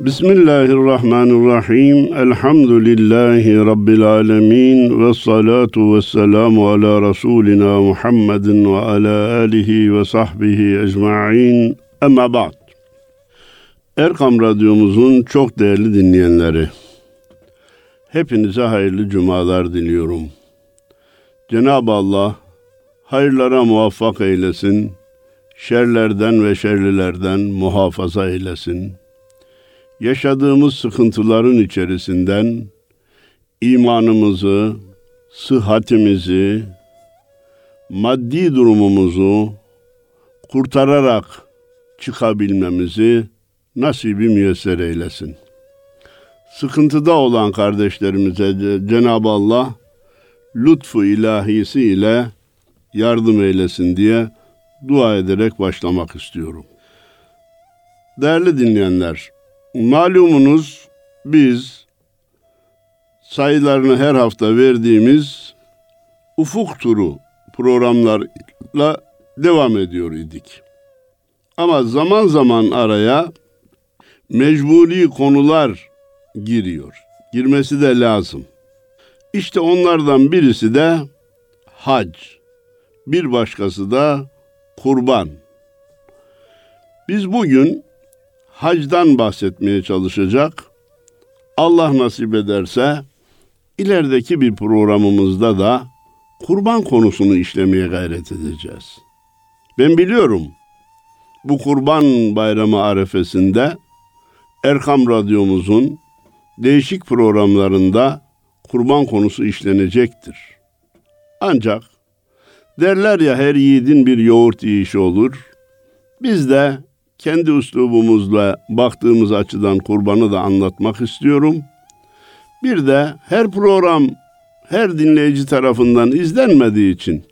Bismillahirrahmanirrahim. Elhamdülillahi Rabbil alemin. Ve salatu ve selamu ala Resulina Muhammedin ve ala alihi ve sahbihi ecma'in. Ama ba'd. Erkam Radyomuzun çok değerli dinleyenleri. Hepinize hayırlı cumalar diliyorum. Cenab-ı Allah hayırlara muvaffak eylesin, şerlerden ve şerlilerden muhafaza eylesin. Yaşadığımız sıkıntıların içerisinden imanımızı, sıhhatimizi, maddi durumumuzu kurtararak çıkabilmemizi nasibi müyesser eylesin. Sıkıntıda olan kardeşlerimize Cenab-ı Allah lütfu ilahisi ile yardım eylesin diye dua ederek başlamak istiyorum. Değerli dinleyenler, malumunuz biz sayılarını her hafta verdiğimiz ufuk turu programlarla devam ediyor idik. Ama zaman zaman araya mecburi konular giriyor. Girmesi de lazım. İşte onlardan birisi de hac. Bir başkası da kurban. Biz bugün hacdan bahsetmeye çalışacak. Allah nasip ederse ilerideki bir programımızda da kurban konusunu işlemeye gayret edeceğiz. Ben biliyorum bu kurban bayramı arefesinde Erkam Radyomuzun değişik programlarında kurban konusu işlenecektir. Ancak derler ya her yiğidin bir yoğurt yiyişi olur. Biz de kendi üslubumuzla baktığımız açıdan kurbanı da anlatmak istiyorum. Bir de her program her dinleyici tarafından izlenmediği için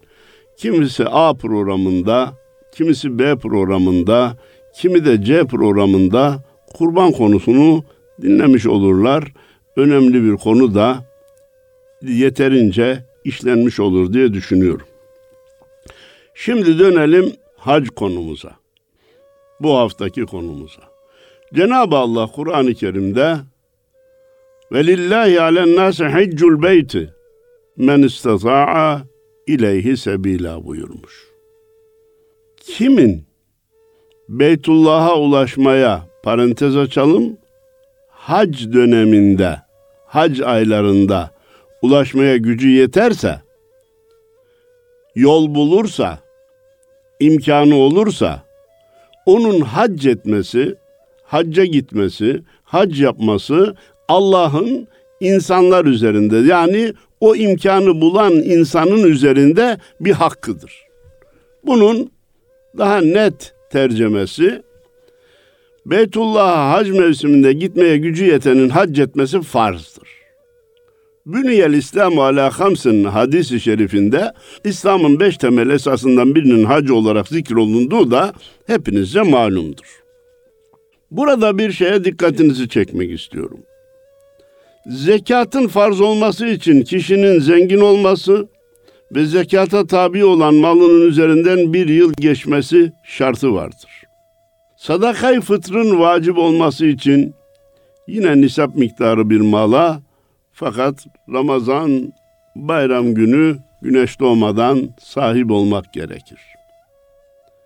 kimisi A programında, kimisi B programında, kimi de C programında kurban konusunu dinlemiş olurlar. Önemli bir konu da yeterince işlenmiş olur diye düşünüyorum. Şimdi dönelim hac konumuza. Bu haftaki konumuza. Cenab-ı Allah Kur'an-ı Kerim'de Velillahi alen nase haccul beyti men istata'a ileyhi sebila buyurmuş. Kimin Beytullah'a ulaşmaya parantez açalım hac döneminde hac aylarında ulaşmaya gücü yeterse yol bulursa imkanı olursa onun hac etmesi, hacca gitmesi, hac yapması Allah'ın insanlar üzerinde yani o imkanı bulan insanın üzerinde bir hakkıdır. Bunun daha net tercemesi Beytullah'a hac mevsiminde gitmeye gücü yetenin hac etmesi farzdır. Büniyel İslam ala hamsın hadisi şerifinde İslam'ın beş temel esasından birinin hac olarak zikrolunduğu da hepinizce malumdur. Burada bir şeye dikkatinizi çekmek istiyorum. Zekatın farz olması için kişinin zengin olması ve zekata tabi olan malının üzerinden bir yıl geçmesi şartı vardır. Sadakayı fıtrın vacip olması için yine nisap miktarı bir mala fakat Ramazan bayram günü güneş doğmadan sahip olmak gerekir.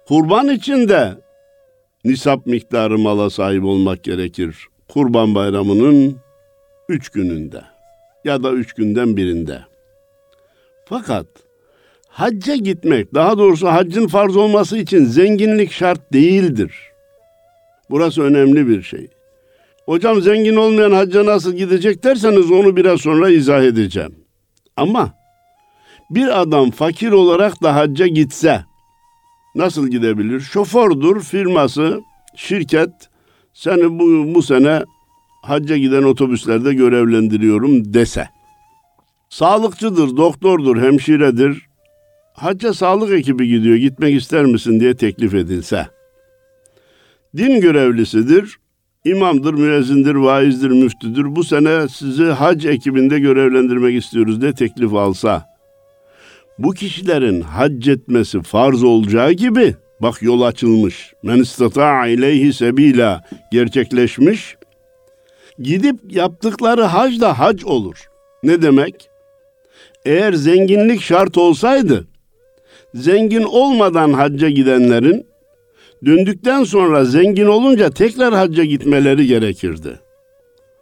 Kurban için de nisap miktarı mala sahip olmak gerekir. Kurban bayramının üç gününde ya da üç günden birinde. Fakat hacca gitmek, daha doğrusu haccın farz olması için zenginlik şart değildir. Burası önemli bir şey. Hocam zengin olmayan hacca nasıl gidecek derseniz onu biraz sonra izah edeceğim. Ama bir adam fakir olarak da hacca gitse nasıl gidebilir? Şofördür, firması, şirket seni bu, bu sene hacca giden otobüslerde görevlendiriyorum dese. Sağlıkçıdır, doktordur, hemşiredir. Hacca sağlık ekibi gidiyor, gitmek ister misin diye teklif edilse. Din görevlisidir, imamdır, müezzindir, vaizdir, müftüdür. Bu sene sizi hac ekibinde görevlendirmek istiyoruz diye teklif alsa. Bu kişilerin hac etmesi farz olacağı gibi bak yol açılmış. Men istata'a ileyhi sebila gerçekleşmiş. Gidip yaptıkları hac da hac olur. Ne demek? Eğer zenginlik şart olsaydı, zengin olmadan hacca gidenlerin döndükten sonra zengin olunca tekrar hacca gitmeleri gerekirdi.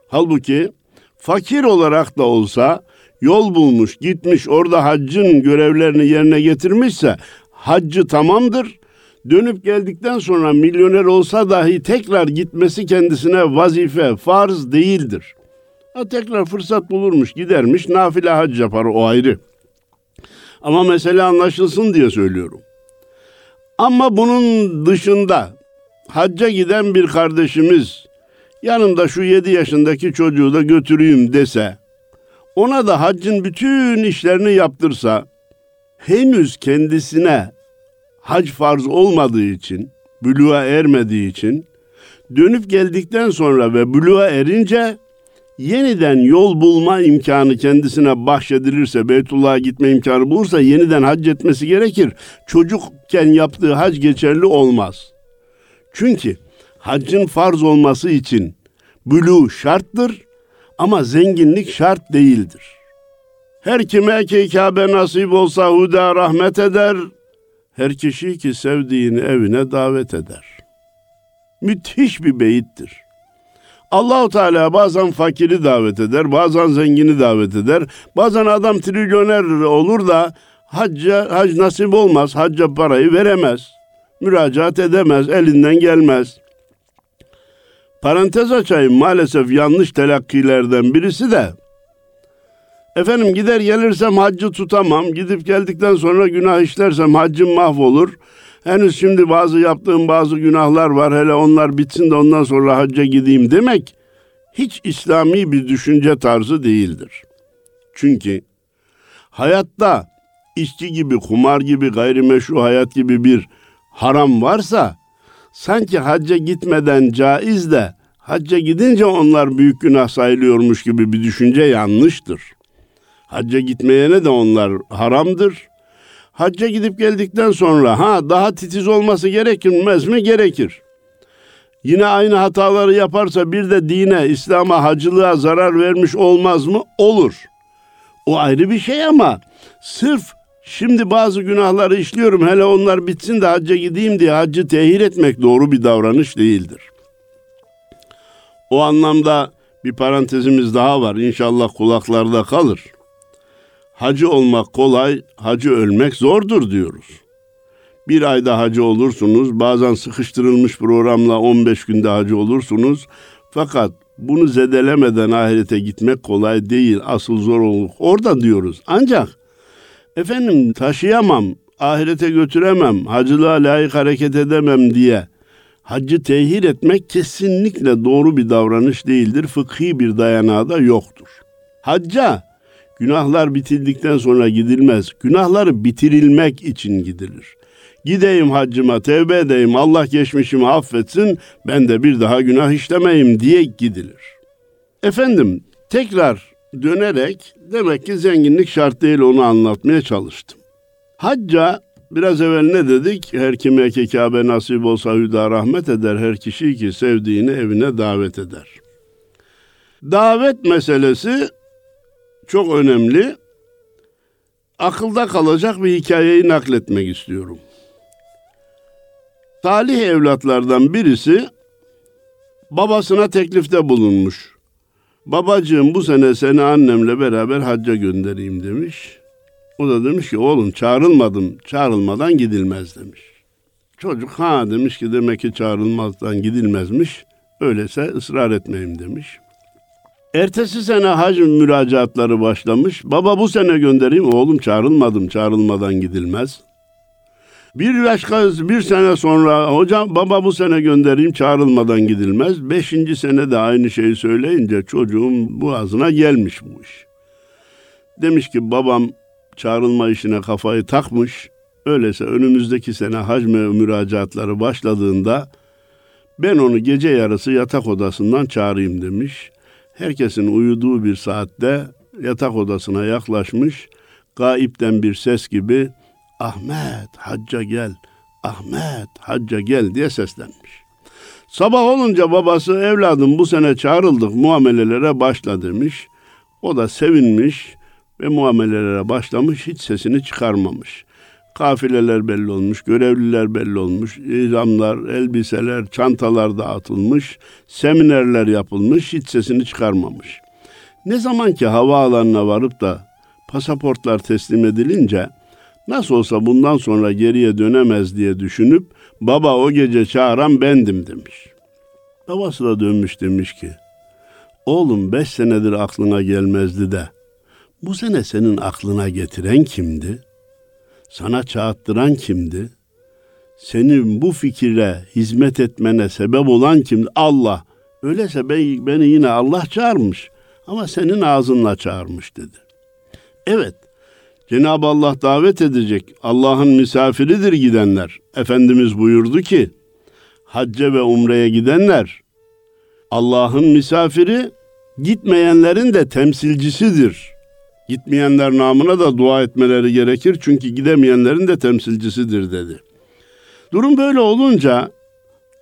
Halbuki fakir olarak da olsa yol bulmuş, gitmiş, orada haccın görevlerini yerine getirmişse haccı tamamdır. Dönüp geldikten sonra milyoner olsa dahi tekrar gitmesi kendisine vazife, farz değildir. Ha, tekrar fırsat bulurmuş, gidermiş, nafile hac yapar o ayrı. Ama mesele anlaşılsın diye söylüyorum. Ama bunun dışında hacca giden bir kardeşimiz yanımda şu yedi yaşındaki çocuğu da götüreyim dese, ona da haccın bütün işlerini yaptırsa, henüz kendisine hac farz olmadığı için, buluğa ermediği için, dönüp geldikten sonra ve buluğa erince yeniden yol bulma imkanı kendisine bahşedilirse, Beytullah'a gitme imkanı bulursa yeniden hac etmesi gerekir. Çocukken yaptığı hac geçerli olmaz. Çünkü haccın farz olması için bulu şarttır ama zenginlik şart değildir. Her kime ki Kabe nasip olsa huda rahmet eder, her kişi ki sevdiğini evine davet eder. Müthiş bir beyittir. Allahu Teala bazen fakiri davet eder, bazen zengini davet eder. Bazen adam trilyoner olur da hacca hac nasip olmaz, hacca parayı veremez. Müracaat edemez, elinden gelmez. Parantez açayım maalesef yanlış telakkilerden birisi de Efendim gider gelirsem haccı tutamam. Gidip geldikten sonra günah işlersem haccım mahvolur. Henüz şimdi bazı yaptığım bazı günahlar var. Hele onlar bitsin de ondan sonra hacca gideyim demek hiç İslami bir düşünce tarzı değildir. Çünkü hayatta içki gibi, kumar gibi, gayrimeşru hayat gibi bir haram varsa sanki hacca gitmeden caiz de hacca gidince onlar büyük günah sayılıyormuş gibi bir düşünce yanlıştır. Hacca gitmeyene de onlar haramdır. Hacca gidip geldikten sonra ha daha titiz olması gerekmez mi? Gerekir. Yine aynı hataları yaparsa bir de dine, İslam'a, hacılığa zarar vermiş olmaz mı? Olur. O ayrı bir şey ama sırf şimdi bazı günahları işliyorum hele onlar bitsin de hacca gideyim diye haccı tehir etmek doğru bir davranış değildir. O anlamda bir parantezimiz daha var. İnşallah kulaklarda kalır. Hacı olmak kolay, hacı ölmek zordur diyoruz. Bir ayda hacı olursunuz, bazen sıkıştırılmış programla 15 günde hacı olursunuz. Fakat bunu zedelemeden ahirete gitmek kolay değil, asıl zorunluluk orada diyoruz. Ancak efendim taşıyamam, ahirete götüremem, hacılığa layık hareket edemem diye haccı tehir etmek kesinlikle doğru bir davranış değildir. Fıkhi bir dayanağı da yoktur. Hacca günahlar bitildikten sonra gidilmez. Günahları bitirilmek için gidilir. Gideyim haccıma, tevbe edeyim, Allah geçmişimi affetsin, ben de bir daha günah işlemeyim diye gidilir. Efendim, tekrar dönerek demek ki zenginlik şart değil onu anlatmaya çalıştım. Hacca biraz evvel ne dedik? Her kime ki Kabe nasip olsa hüda rahmet eder, her kişi ki sevdiğini evine davet eder. Davet meselesi çok önemli. Akılda kalacak bir hikayeyi nakletmek istiyorum. Talih evlatlardan birisi babasına teklifte bulunmuş. Babacığım bu sene seni annemle beraber hacca göndereyim demiş. O da demiş ki oğlum çağrılmadım, çağrılmadan gidilmez demiş. Çocuk ha demiş ki demek ki çağrılmazdan gidilmezmiş. Öyleyse ısrar etmeyeyim demiş. Ertesi sene hac müracaatları başlamış. Baba bu sene göndereyim. Oğlum çağrılmadım, çağrılmadan gidilmez. Bir başka bir sene sonra hocam baba bu sene göndereyim çağrılmadan gidilmez. Beşinci sene de aynı şeyi söyleyince çocuğun boğazına gelmiş bu iş. Demiş ki babam çağrılma işine kafayı takmış. Öyleyse önümüzdeki sene hac müracaatları başladığında ben onu gece yarısı yatak odasından çağırayım demiş. Herkesin uyuduğu bir saatte yatak odasına yaklaşmış. Gaipten bir ses gibi Ahmet hacca gel, Ahmet hacca gel diye seslenmiş. Sabah olunca babası evladım bu sene çağrıldık muamelelere başla demiş. O da sevinmiş ve muamelelere başlamış hiç sesini çıkarmamış. Kafileler belli olmuş, görevliler belli olmuş, ihramlar, elbiseler, çantalar dağıtılmış, seminerler yapılmış, hiç sesini çıkarmamış. Ne zaman ki havaalanına varıp da pasaportlar teslim edilince nasıl olsa bundan sonra geriye dönemez diye düşünüp baba o gece çağıran bendim demiş. Babası da dönmüş demiş ki oğlum beş senedir aklına gelmezdi de bu sene senin aklına getiren kimdi? Sana çağıttıran kimdi? Senin bu fikire hizmet etmene sebep olan kimdi? Allah. Öyleyse beni yine Allah çağırmış ama senin ağzınla çağırmış dedi. Evet, Cenab-ı Allah davet edecek. Allah'ın misafiridir gidenler. Efendimiz buyurdu ki, hacca ve umreye gidenler Allah'ın misafiri, gitmeyenlerin de temsilcisidir. Gitmeyenler namına da dua etmeleri gerekir çünkü gidemeyenlerin de temsilcisidir dedi. Durum böyle olunca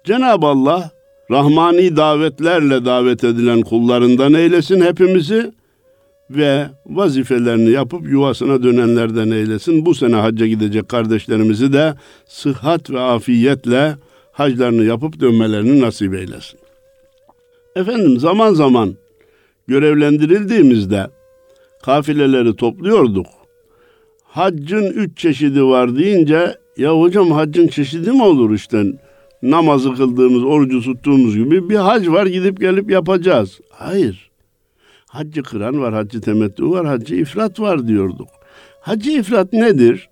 Cenab-ı Allah rahmani davetlerle davet edilen kullarından eylesin hepimizi ve vazifelerini yapıp yuvasına dönenlerden eylesin. Bu sene hacca gidecek kardeşlerimizi de sıhhat ve afiyetle haclarını yapıp dönmelerini nasip eylesin. Efendim zaman zaman görevlendirildiğimizde kafileleri topluyorduk. Haccın üç çeşidi var deyince ya hocam haccın çeşidi mi olur işte namazı kıldığımız, orucu tuttuğumuz gibi bir hac var gidip gelip yapacağız. Hayır. Haccı kıran var, haccı temettü var, haccı ifrat var diyorduk. Haccı ifrat nedir?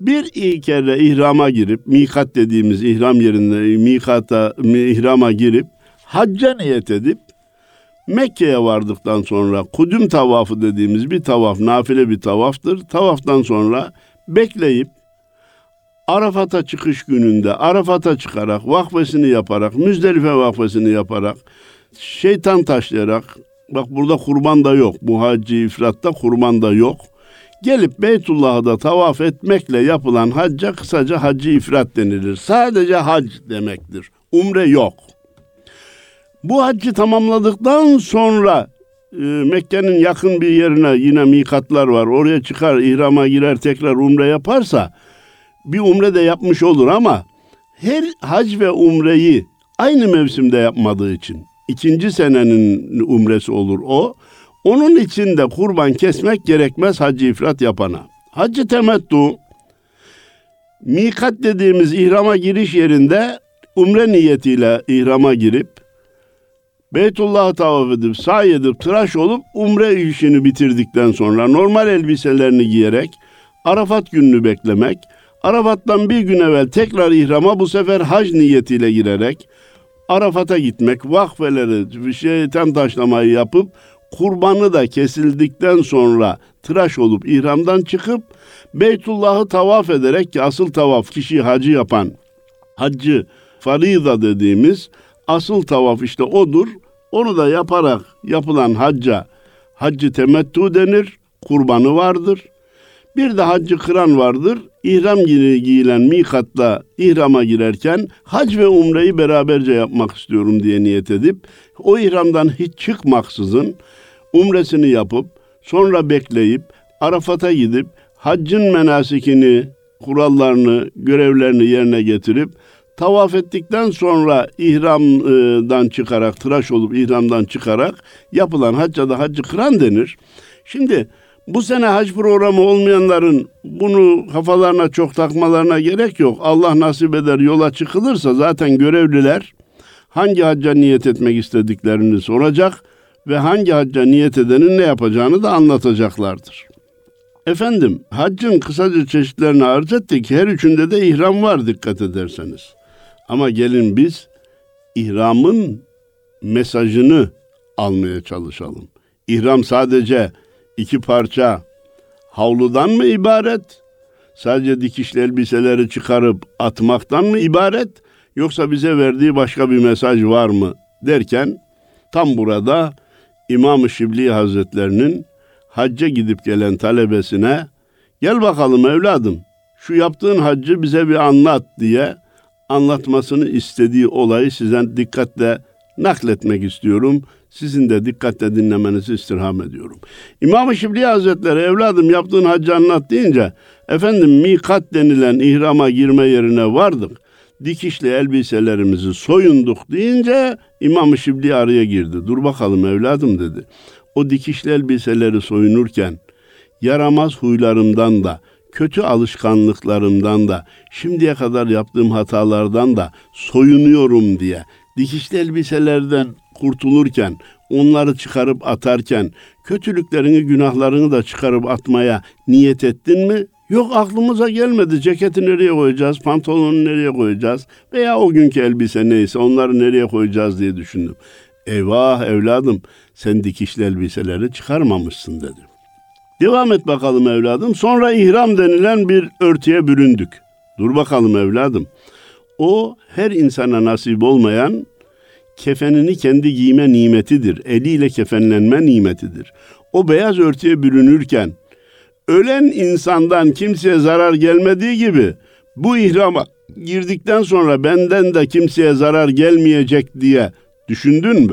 Bir kere ihrama girip, mikat dediğimiz ihram yerinde mikata, ihrama girip, hacca niyet edip, Mekke'ye vardıktan sonra kudüm tavafı dediğimiz bir tavaf, nafile bir tavaftır. Tavaftan sonra bekleyip Arafat'a çıkış gününde Arafat'a çıkarak, vakfesini yaparak, Müzdelife vakfesini yaparak, şeytan taşlayarak, bak burada kurban da yok, bu hacı kurban da yok. Gelip Beytullah'ı da tavaf etmekle yapılan hacca kısaca hacı ifrat denilir. Sadece hac demektir. Umre yok. Bu haccı tamamladıktan sonra e, Mekke'nin yakın bir yerine yine mikatlar var. Oraya çıkar, ihrama girer, tekrar umre yaparsa bir umre de yapmış olur ama her hac ve umreyi aynı mevsimde yapmadığı için ikinci senenin umresi olur o. Onun için de kurban kesmek gerekmez hacı ifrat yapana. Hacı temettu mikat dediğimiz ihrama giriş yerinde umre niyetiyle ihrama girip Beytullah'ı tavaf edip, sahi edip, tıraş olup umre işini bitirdikten sonra normal elbiselerini giyerek Arafat gününü beklemek, Arafat'tan bir gün evvel tekrar ihrama bu sefer hac niyetiyle girerek Arafat'a gitmek, vakfeleri, şeytan taşlamayı yapıp kurbanı da kesildikten sonra tıraş olup ihramdan çıkıp Beytullah'ı tavaf ederek ki asıl tavaf kişi hacı yapan haccı farida dediğimiz asıl tavaf işte odur. Onu da yaparak yapılan hacca haccı temettu denir. Kurbanı vardır. Bir de haccı kıran vardır. İhram giyilen mikatla ihrama girerken hac ve umreyi beraberce yapmak istiyorum diye niyet edip o ihramdan hiç çıkmaksızın umresini yapıp sonra bekleyip Arafat'a gidip haccın menasikini, kurallarını, görevlerini yerine getirip tavaf ettikten sonra ihramdan çıkarak, tıraş olup ihramdan çıkarak yapılan hacca da haccı kıran denir. Şimdi bu sene hac programı olmayanların bunu kafalarına çok takmalarına gerek yok. Allah nasip eder yola çıkılırsa zaten görevliler hangi hacca niyet etmek istediklerini soracak ve hangi hacca niyet edenin ne yapacağını da anlatacaklardır. Efendim haccın kısaca çeşitlerini arz ettik. Her üçünde de ihram var dikkat ederseniz. Ama gelin biz ihramın mesajını almaya çalışalım. İhram sadece iki parça havludan mı ibaret? Sadece dikişli elbiseleri çıkarıp atmaktan mı ibaret? Yoksa bize verdiği başka bir mesaj var mı derken tam burada İmam-ı Şibli Hazretlerinin hacca gidip gelen talebesine gel bakalım evladım şu yaptığın haccı bize bir anlat diye anlatmasını istediği olayı size dikkatle nakletmek istiyorum. Sizin de dikkatle dinlemenizi istirham ediyorum. İmam-ı Şibli Hazretleri evladım yaptığın hacı anlat deyince efendim mikat denilen ihrama girme yerine vardık. Dikişli elbiselerimizi soyunduk deyince İmam-ı Şibli araya girdi. Dur bakalım evladım dedi. O dikişli elbiseleri soyunurken yaramaz huylarımdan da kötü alışkanlıklarımdan da şimdiye kadar yaptığım hatalardan da soyunuyorum diye dikişli elbiselerden kurtulurken, onları çıkarıp atarken, kötülüklerini, günahlarını da çıkarıp atmaya niyet ettin mi? Yok aklımıza gelmedi. Ceketi nereye koyacağız, pantolonu nereye koyacağız veya o günkü elbise neyse onları nereye koyacağız diye düşündüm. Eyvah evladım sen dikişli elbiseleri çıkarmamışsın dedi. Devam et bakalım evladım. Sonra ihram denilen bir örtüye büründük. Dur bakalım evladım. O her insana nasip olmayan kefenini kendi giyme nimetidir. Eliyle kefenlenme nimetidir. O beyaz örtüye bürünürken ölen insandan kimseye zarar gelmediği gibi bu ihrama girdikten sonra benden de kimseye zarar gelmeyecek diye düşündün mü?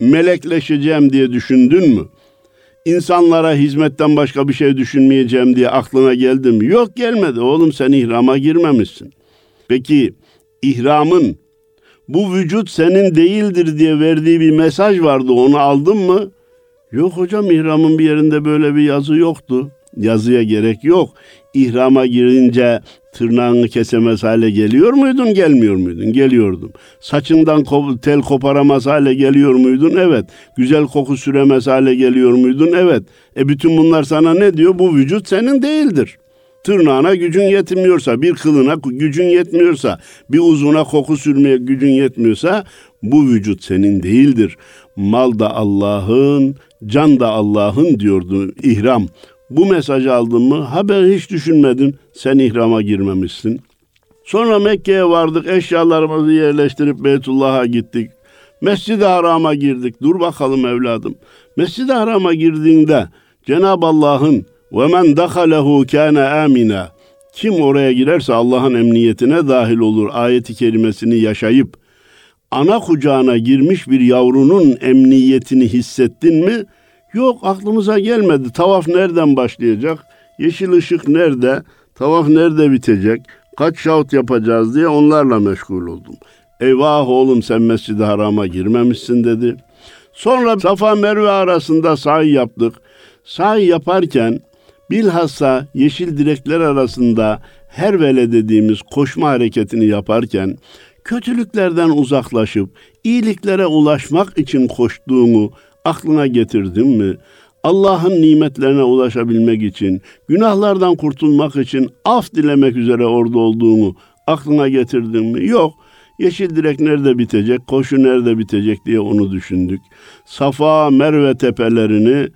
Melekleşeceğim diye düşündün mü? İnsanlara hizmetten başka bir şey düşünmeyeceğim diye aklına geldi mi? Yok gelmedi. Oğlum sen ihrama girmemişsin. Peki ihramın bu vücut senin değildir diye verdiği bir mesaj vardı. Onu aldın mı? Yok hocam ihramın bir yerinde böyle bir yazı yoktu. Yazıya gerek yok. İhrama girince tırnağını kesemez hale geliyor muydun, gelmiyor muydun? Geliyordum. Saçından tel koparamaz hale geliyor muydun? Evet. Güzel koku süremez hale geliyor muydun? Evet. E bütün bunlar sana ne diyor? Bu vücut senin değildir. Tırnağına gücün yetmiyorsa, bir kılına gücün yetmiyorsa, bir uzuna koku sürmeye gücün yetmiyorsa bu vücut senin değildir. Mal da Allah'ın, can da Allah'ın diyordu ihram. Bu mesajı aldın mı? Haber hiç düşünmedin. Sen ihrama girmemişsin. Sonra Mekke'ye vardık. Eşyalarımızı yerleştirip Beytullah'a gittik. Mescid-i Haram'a girdik. Dur bakalım evladım. Mescid-i Haram'a girdiğinde Cenab-ı Allah'ın ve men dahalehu kana amina. Kim oraya girerse Allah'ın emniyetine dahil olur ayeti kerimesini yaşayıp ana kucağına girmiş bir yavrunun emniyetini hissettin mi? Yok aklımıza gelmedi. Tavaf nereden başlayacak? Yeşil ışık nerede? Tavaf nerede bitecek? Kaç şahut yapacağız diye onlarla meşgul oldum. Eyvah oğlum sen Mescid-i Haram'a girmemişsin dedi. Sonra Safa Merve arasında sahi yaptık. Sahi yaparken bilhassa yeşil direkler arasında her vele dediğimiz koşma hareketini yaparken kötülüklerden uzaklaşıp iyiliklere ulaşmak için koştuğunu aklına getirdin mi? Allah'ın nimetlerine ulaşabilmek için, günahlardan kurtulmak için af dilemek üzere orada olduğunu aklına getirdin mi? Yok. Yeşil direk nerede bitecek, koşu nerede bitecek diye onu düşündük. Safa, Merve tepelerini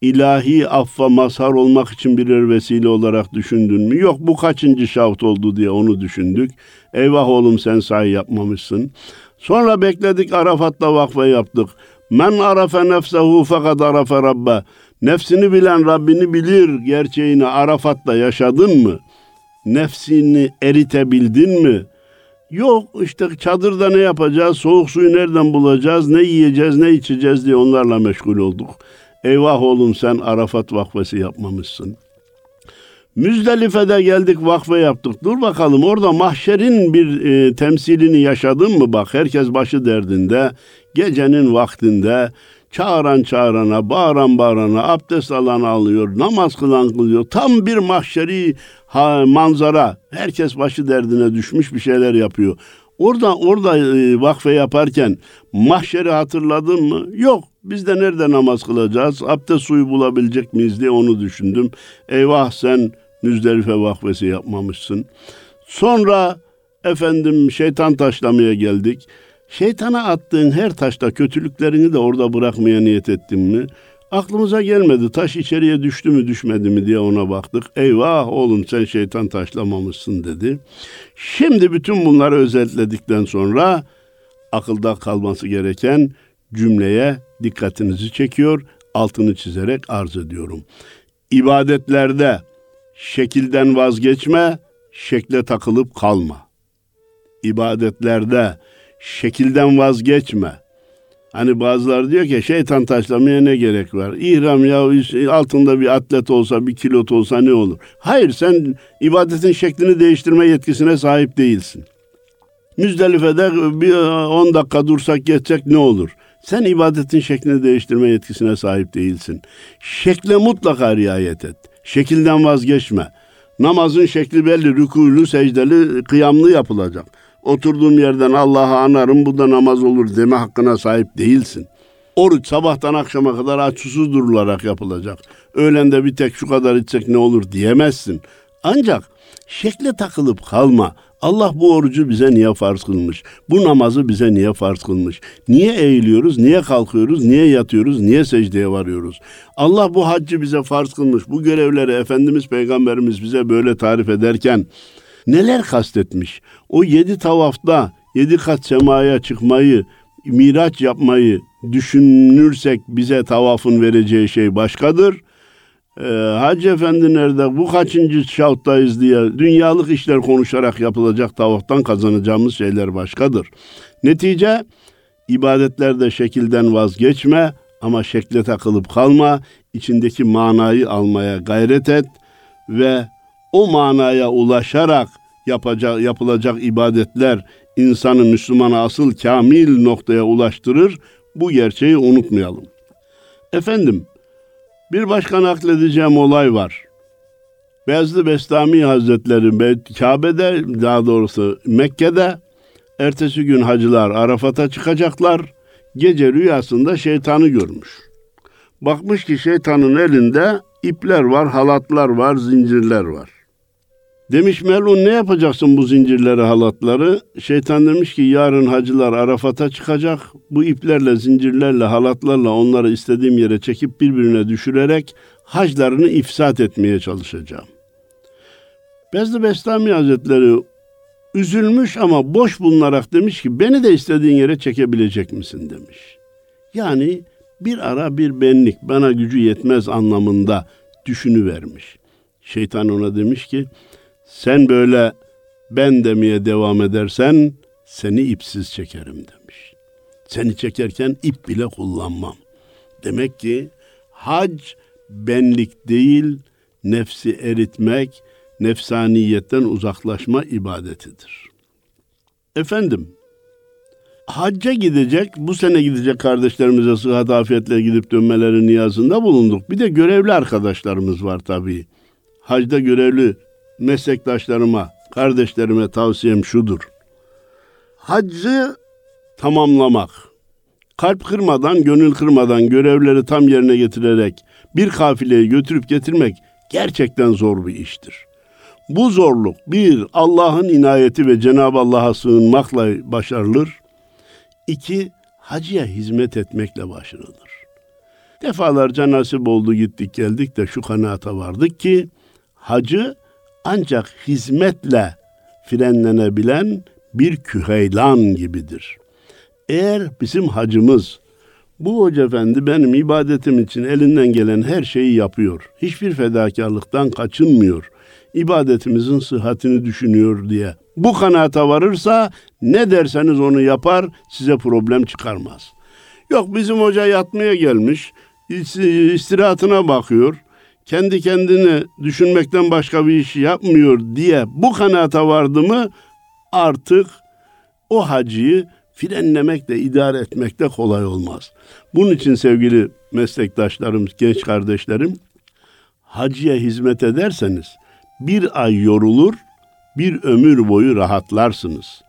ilahi affa mazhar olmak için birer vesile olarak düşündün mü? Yok bu kaçıncı şaft oldu diye onu düşündük. Eyvah oğlum sen sahi yapmamışsın. Sonra bekledik Arafat'ta vakfe yaptık. Men arafe nefsehu fakat arafe rabbe. Nefsini bilen Rabbini bilir gerçeğini Arafat'ta yaşadın mı? Nefsini eritebildin mi? Yok işte çadırda ne yapacağız, soğuk suyu nereden bulacağız, ne yiyeceğiz, ne içeceğiz diye onlarla meşgul olduk. Eyvah oğlum sen Arafat vakfesi yapmamışsın. Müzdelife'de geldik vakfe yaptık. Dur bakalım orada mahşerin bir e, temsilini yaşadın mı bak herkes başı derdinde gecenin vaktinde çağıran çağırana, bağıran bağırana, abdest alan alıyor, namaz kılan kılıyor. Tam bir mahşeri ha, manzara. Herkes başı derdine düşmüş bir şeyler yapıyor. Orada orada e, vakfe yaparken mahşeri hatırladın mı? Yok. Biz de nerede namaz kılacağız? Abdest suyu bulabilecek miyiz diye onu düşündüm. Eyvah sen Müzdelife vakfesi yapmamışsın. Sonra efendim şeytan taşlamaya geldik. Şeytana attığın her taşta kötülüklerini de orada bırakmaya niyet ettin mi? Aklımıza gelmedi. Taş içeriye düştü mü düşmedi mi diye ona baktık. Eyvah oğlum sen şeytan taşlamamışsın dedi. Şimdi bütün bunları özetledikten sonra akılda kalması gereken cümleye dikkatinizi çekiyor. Altını çizerek arz ediyorum. İbadetlerde şekilden vazgeçme, şekle takılıp kalma. ibadetlerde şekilden vazgeçme. Hani bazıları diyor ki şeytan taşlamaya ne gerek var? İhram ya altında bir atlet olsa, bir kilot olsa ne olur? Hayır sen ibadetin şeklini değiştirme yetkisine sahip değilsin. Müzdelife'de bir 10 dakika dursak geçecek ne olur? Sen ibadetin şeklini değiştirme yetkisine sahip değilsin. Şekle mutlaka riayet et. Şekilden vazgeçme. Namazın şekli belli, rükûlü, secdeli, kıyamlı yapılacak. Oturduğum yerden Allah'ı anarım, bu da namaz olur deme hakkına sahip değilsin. Oruç sabahtan akşama kadar aç susuz durularak yapılacak. Öğlende bir tek şu kadar içsek ne olur diyemezsin. Ancak şekle takılıp kalma. Allah bu orucu bize niye farz kılmış? Bu namazı bize niye farz kılmış? Niye eğiliyoruz? Niye kalkıyoruz? Niye yatıyoruz? Niye secdeye varıyoruz? Allah bu haccı bize farz kılmış. Bu görevleri Efendimiz Peygamberimiz bize böyle tarif ederken neler kastetmiş? O yedi tavafta yedi kat semaya çıkmayı, miraç yapmayı düşünürsek bize tavafın vereceği şey başkadır e, Hacı Efendi nerede, bu kaçıncı şahtayız diye dünyalık işler konuşarak yapılacak tavaftan kazanacağımız şeyler başkadır. Netice ibadetlerde şekilden vazgeçme ama şekle takılıp kalma, içindeki manayı almaya gayret et ve o manaya ulaşarak yapacak, yapılacak ibadetler insanı Müslümana asıl kamil noktaya ulaştırır. Bu gerçeği unutmayalım. Efendim, bir başka nakledeceğim olay var. Bezli Bestami Hazretleri Kabe'de daha doğrusu Mekke'de ertesi gün hacılar Arafat'a çıkacaklar. Gece rüyasında şeytanı görmüş. Bakmış ki şeytanın elinde ipler var, halatlar var, zincirler var. Demiş Melun ne yapacaksın bu zincirleri halatları? Şeytan demiş ki yarın hacılar Arafat'a çıkacak. Bu iplerle, zincirlerle, halatlarla onları istediğim yere çekip birbirine düşürerek haclarını ifsat etmeye çalışacağım. Bezli Bestami Hazretleri üzülmüş ama boş bulunarak demiş ki beni de istediğin yere çekebilecek misin demiş. Yani bir ara bir benlik bana gücü yetmez anlamında düşünüvermiş. Şeytan ona demiş ki sen böyle ben demeye devam edersen seni ipsiz çekerim demiş. Seni çekerken ip bile kullanmam. Demek ki hac benlik değil, nefsi eritmek, nefsaniyetten uzaklaşma ibadetidir. Efendim, hacca gidecek, bu sene gidecek kardeşlerimize sıhhat afiyetle gidip dönmeleri niyazında bulunduk. Bir de görevli arkadaşlarımız var tabii. Hacda görevli meslektaşlarıma, kardeşlerime tavsiyem şudur. Haccı tamamlamak, kalp kırmadan, gönül kırmadan görevleri tam yerine getirerek bir kafileyi götürüp getirmek gerçekten zor bir iştir. Bu zorluk bir Allah'ın inayeti ve Cenab-ı Allah'a sığınmakla başarılır. İki hacıya hizmet etmekle başarılır. Defalarca nasip oldu gittik geldik de şu kanaata vardık ki hacı ancak hizmetle frenlenebilen bir küheylan gibidir. Eğer bizim hacımız bu hoca efendi benim ibadetim için elinden gelen her şeyi yapıyor. Hiçbir fedakarlıktan kaçınmıyor. İbadetimizin sıhhatini düşünüyor diye. Bu kanaata varırsa ne derseniz onu yapar, size problem çıkarmaz. Yok bizim hoca yatmaya gelmiş, istirahatına bakıyor kendi kendini düşünmekten başka bir iş yapmıyor diye bu kanaata vardı mı artık o hacıyı frenlemekle, idare etmekte kolay olmaz. Bunun için sevgili meslektaşlarım, genç kardeşlerim, hacıya hizmet ederseniz bir ay yorulur, bir ömür boyu rahatlarsınız.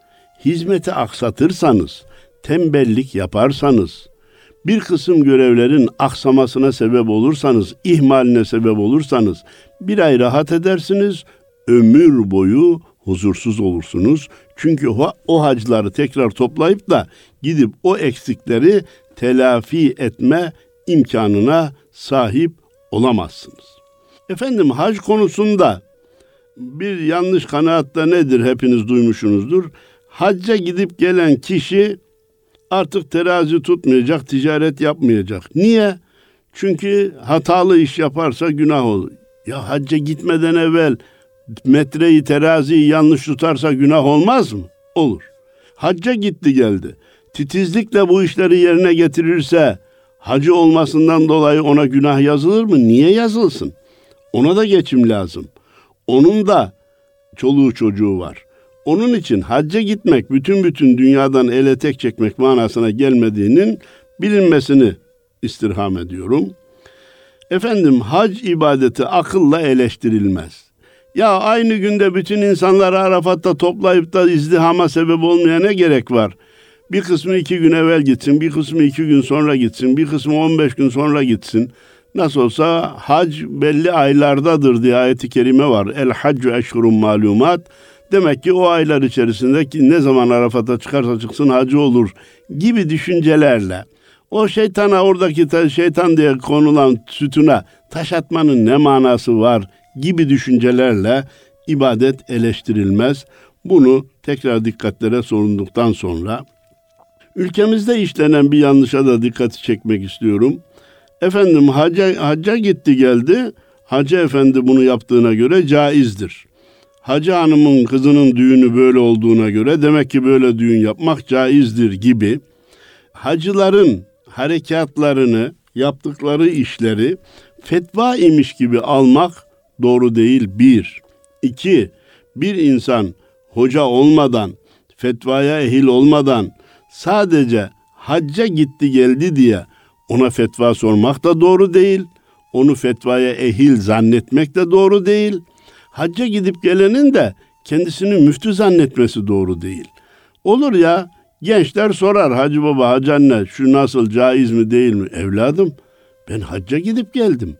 Hizmeti aksatırsanız, tembellik yaparsanız, bir kısım görevlerin aksamasına sebep olursanız, ihmaline sebep olursanız bir ay rahat edersiniz, ömür boyu huzursuz olursunuz. Çünkü o, o hacıları tekrar toplayıp da gidip o eksikleri telafi etme imkanına sahip olamazsınız. Efendim hac konusunda bir yanlış kanaatta nedir hepiniz duymuşsunuzdur. Hacca gidip gelen kişi artık terazi tutmayacak, ticaret yapmayacak. Niye? Çünkü hatalı iş yaparsa günah olur. Ya hacca gitmeden evvel metreyi, teraziyi yanlış tutarsa günah olmaz mı? Olur. Hacca gitti geldi. Titizlikle bu işleri yerine getirirse hacı olmasından dolayı ona günah yazılır mı? Niye yazılsın? Ona da geçim lazım. Onun da çoluğu çocuğu var. Onun için hacca gitmek bütün bütün dünyadan ele tek çekmek manasına gelmediğinin bilinmesini istirham ediyorum. Efendim hac ibadeti akılla eleştirilmez. Ya aynı günde bütün insanları Arafat'ta toplayıp da izdihama sebep olmaya ne gerek var? Bir kısmı iki gün evvel gitsin, bir kısmı iki gün sonra gitsin, bir kısmı on beş gün sonra gitsin. Nasıl olsa hac belli aylardadır diye ayeti kerime var. El haccu eşhurun malumat. Demek ki o aylar içerisinde ki ne zaman Arafat'a çıkarsa çıksın hacı olur gibi düşüncelerle o şeytana oradaki ta, şeytan diye konulan sütuna taş atmanın ne manası var gibi düşüncelerle ibadet eleştirilmez. Bunu tekrar dikkatlere sorunduktan sonra ülkemizde işlenen bir yanlışa da dikkati çekmek istiyorum. Efendim hacca, hacca gitti geldi. Hacı efendi bunu yaptığına göre caizdir. Hacı hanımın kızının düğünü böyle olduğuna göre demek ki böyle düğün yapmak caizdir gibi hacıların harekatlarını, yaptıkları işleri fetva imiş gibi almak doğru değil bir. İki, bir insan hoca olmadan, fetvaya ehil olmadan sadece hacca gitti geldi diye ona fetva sormak da doğru değil. Onu fetvaya ehil zannetmek de doğru değil. Hacca gidip gelenin de kendisini müftü zannetmesi doğru değil. Olur ya gençler sorar Hacı Baba Hacı Anne şu nasıl caiz mi değil mi? Evladım ben hacca gidip geldim.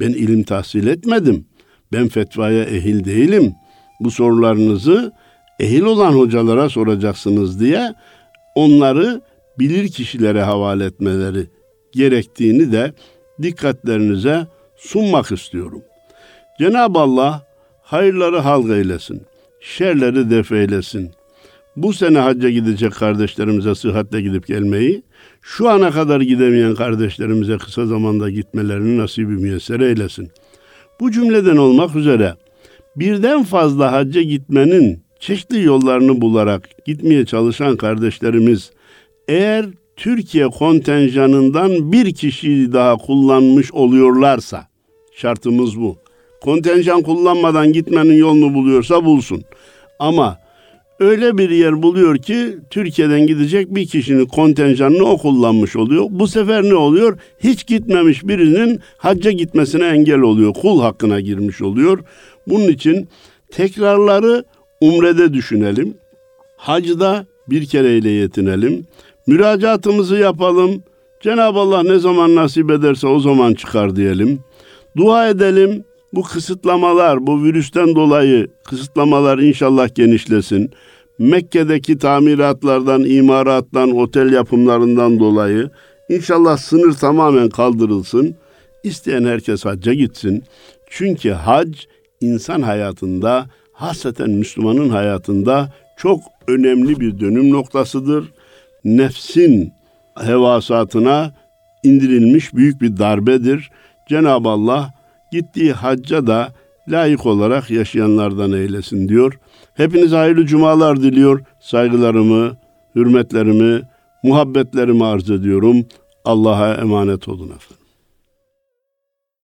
Ben ilim tahsil etmedim. Ben fetvaya ehil değilim. Bu sorularınızı ehil olan hocalara soracaksınız diye onları bilir kişilere havale etmeleri gerektiğini de dikkatlerinize sunmak istiyorum. Cenab-ı Allah hayırları halk eylesin, şerleri def eylesin. Bu sene hacca gidecek kardeşlerimize sıhhatle gidip gelmeyi, şu ana kadar gidemeyen kardeşlerimize kısa zamanda gitmelerini nasibi müyesser eylesin. Bu cümleden olmak üzere birden fazla hacca gitmenin çeşitli yollarını bularak gitmeye çalışan kardeşlerimiz eğer Türkiye kontenjanından bir kişiyi daha kullanmış oluyorlarsa şartımız bu. Kontenjan kullanmadan gitmenin yolunu buluyorsa bulsun. Ama öyle bir yer buluyor ki Türkiye'den gidecek bir kişinin kontenjanını o kullanmış oluyor. Bu sefer ne oluyor? Hiç gitmemiş birinin hacca gitmesine engel oluyor. Kul hakkına girmiş oluyor. Bunun için tekrarları umrede düşünelim. Hacda bir kereyle yetinelim. Müracaatımızı yapalım. Cenab-ı Allah ne zaman nasip ederse o zaman çıkar diyelim. Dua edelim. Bu kısıtlamalar, bu virüsten dolayı kısıtlamalar inşallah genişlesin. Mekke'deki tamiratlardan, imarattan, otel yapımlarından dolayı inşallah sınır tamamen kaldırılsın. İsteyen herkes hacca gitsin. Çünkü hac insan hayatında, hasreten Müslümanın hayatında çok önemli bir dönüm noktasıdır. Nefsin hevasatına indirilmiş büyük bir darbedir. Cenab-ı Allah gittiği hacca da layık olarak yaşayanlardan eylesin diyor. Hepinize hayırlı cumalar diliyor. Saygılarımı, hürmetlerimi, muhabbetlerimi arz ediyorum. Allah'a emanet olun efendim.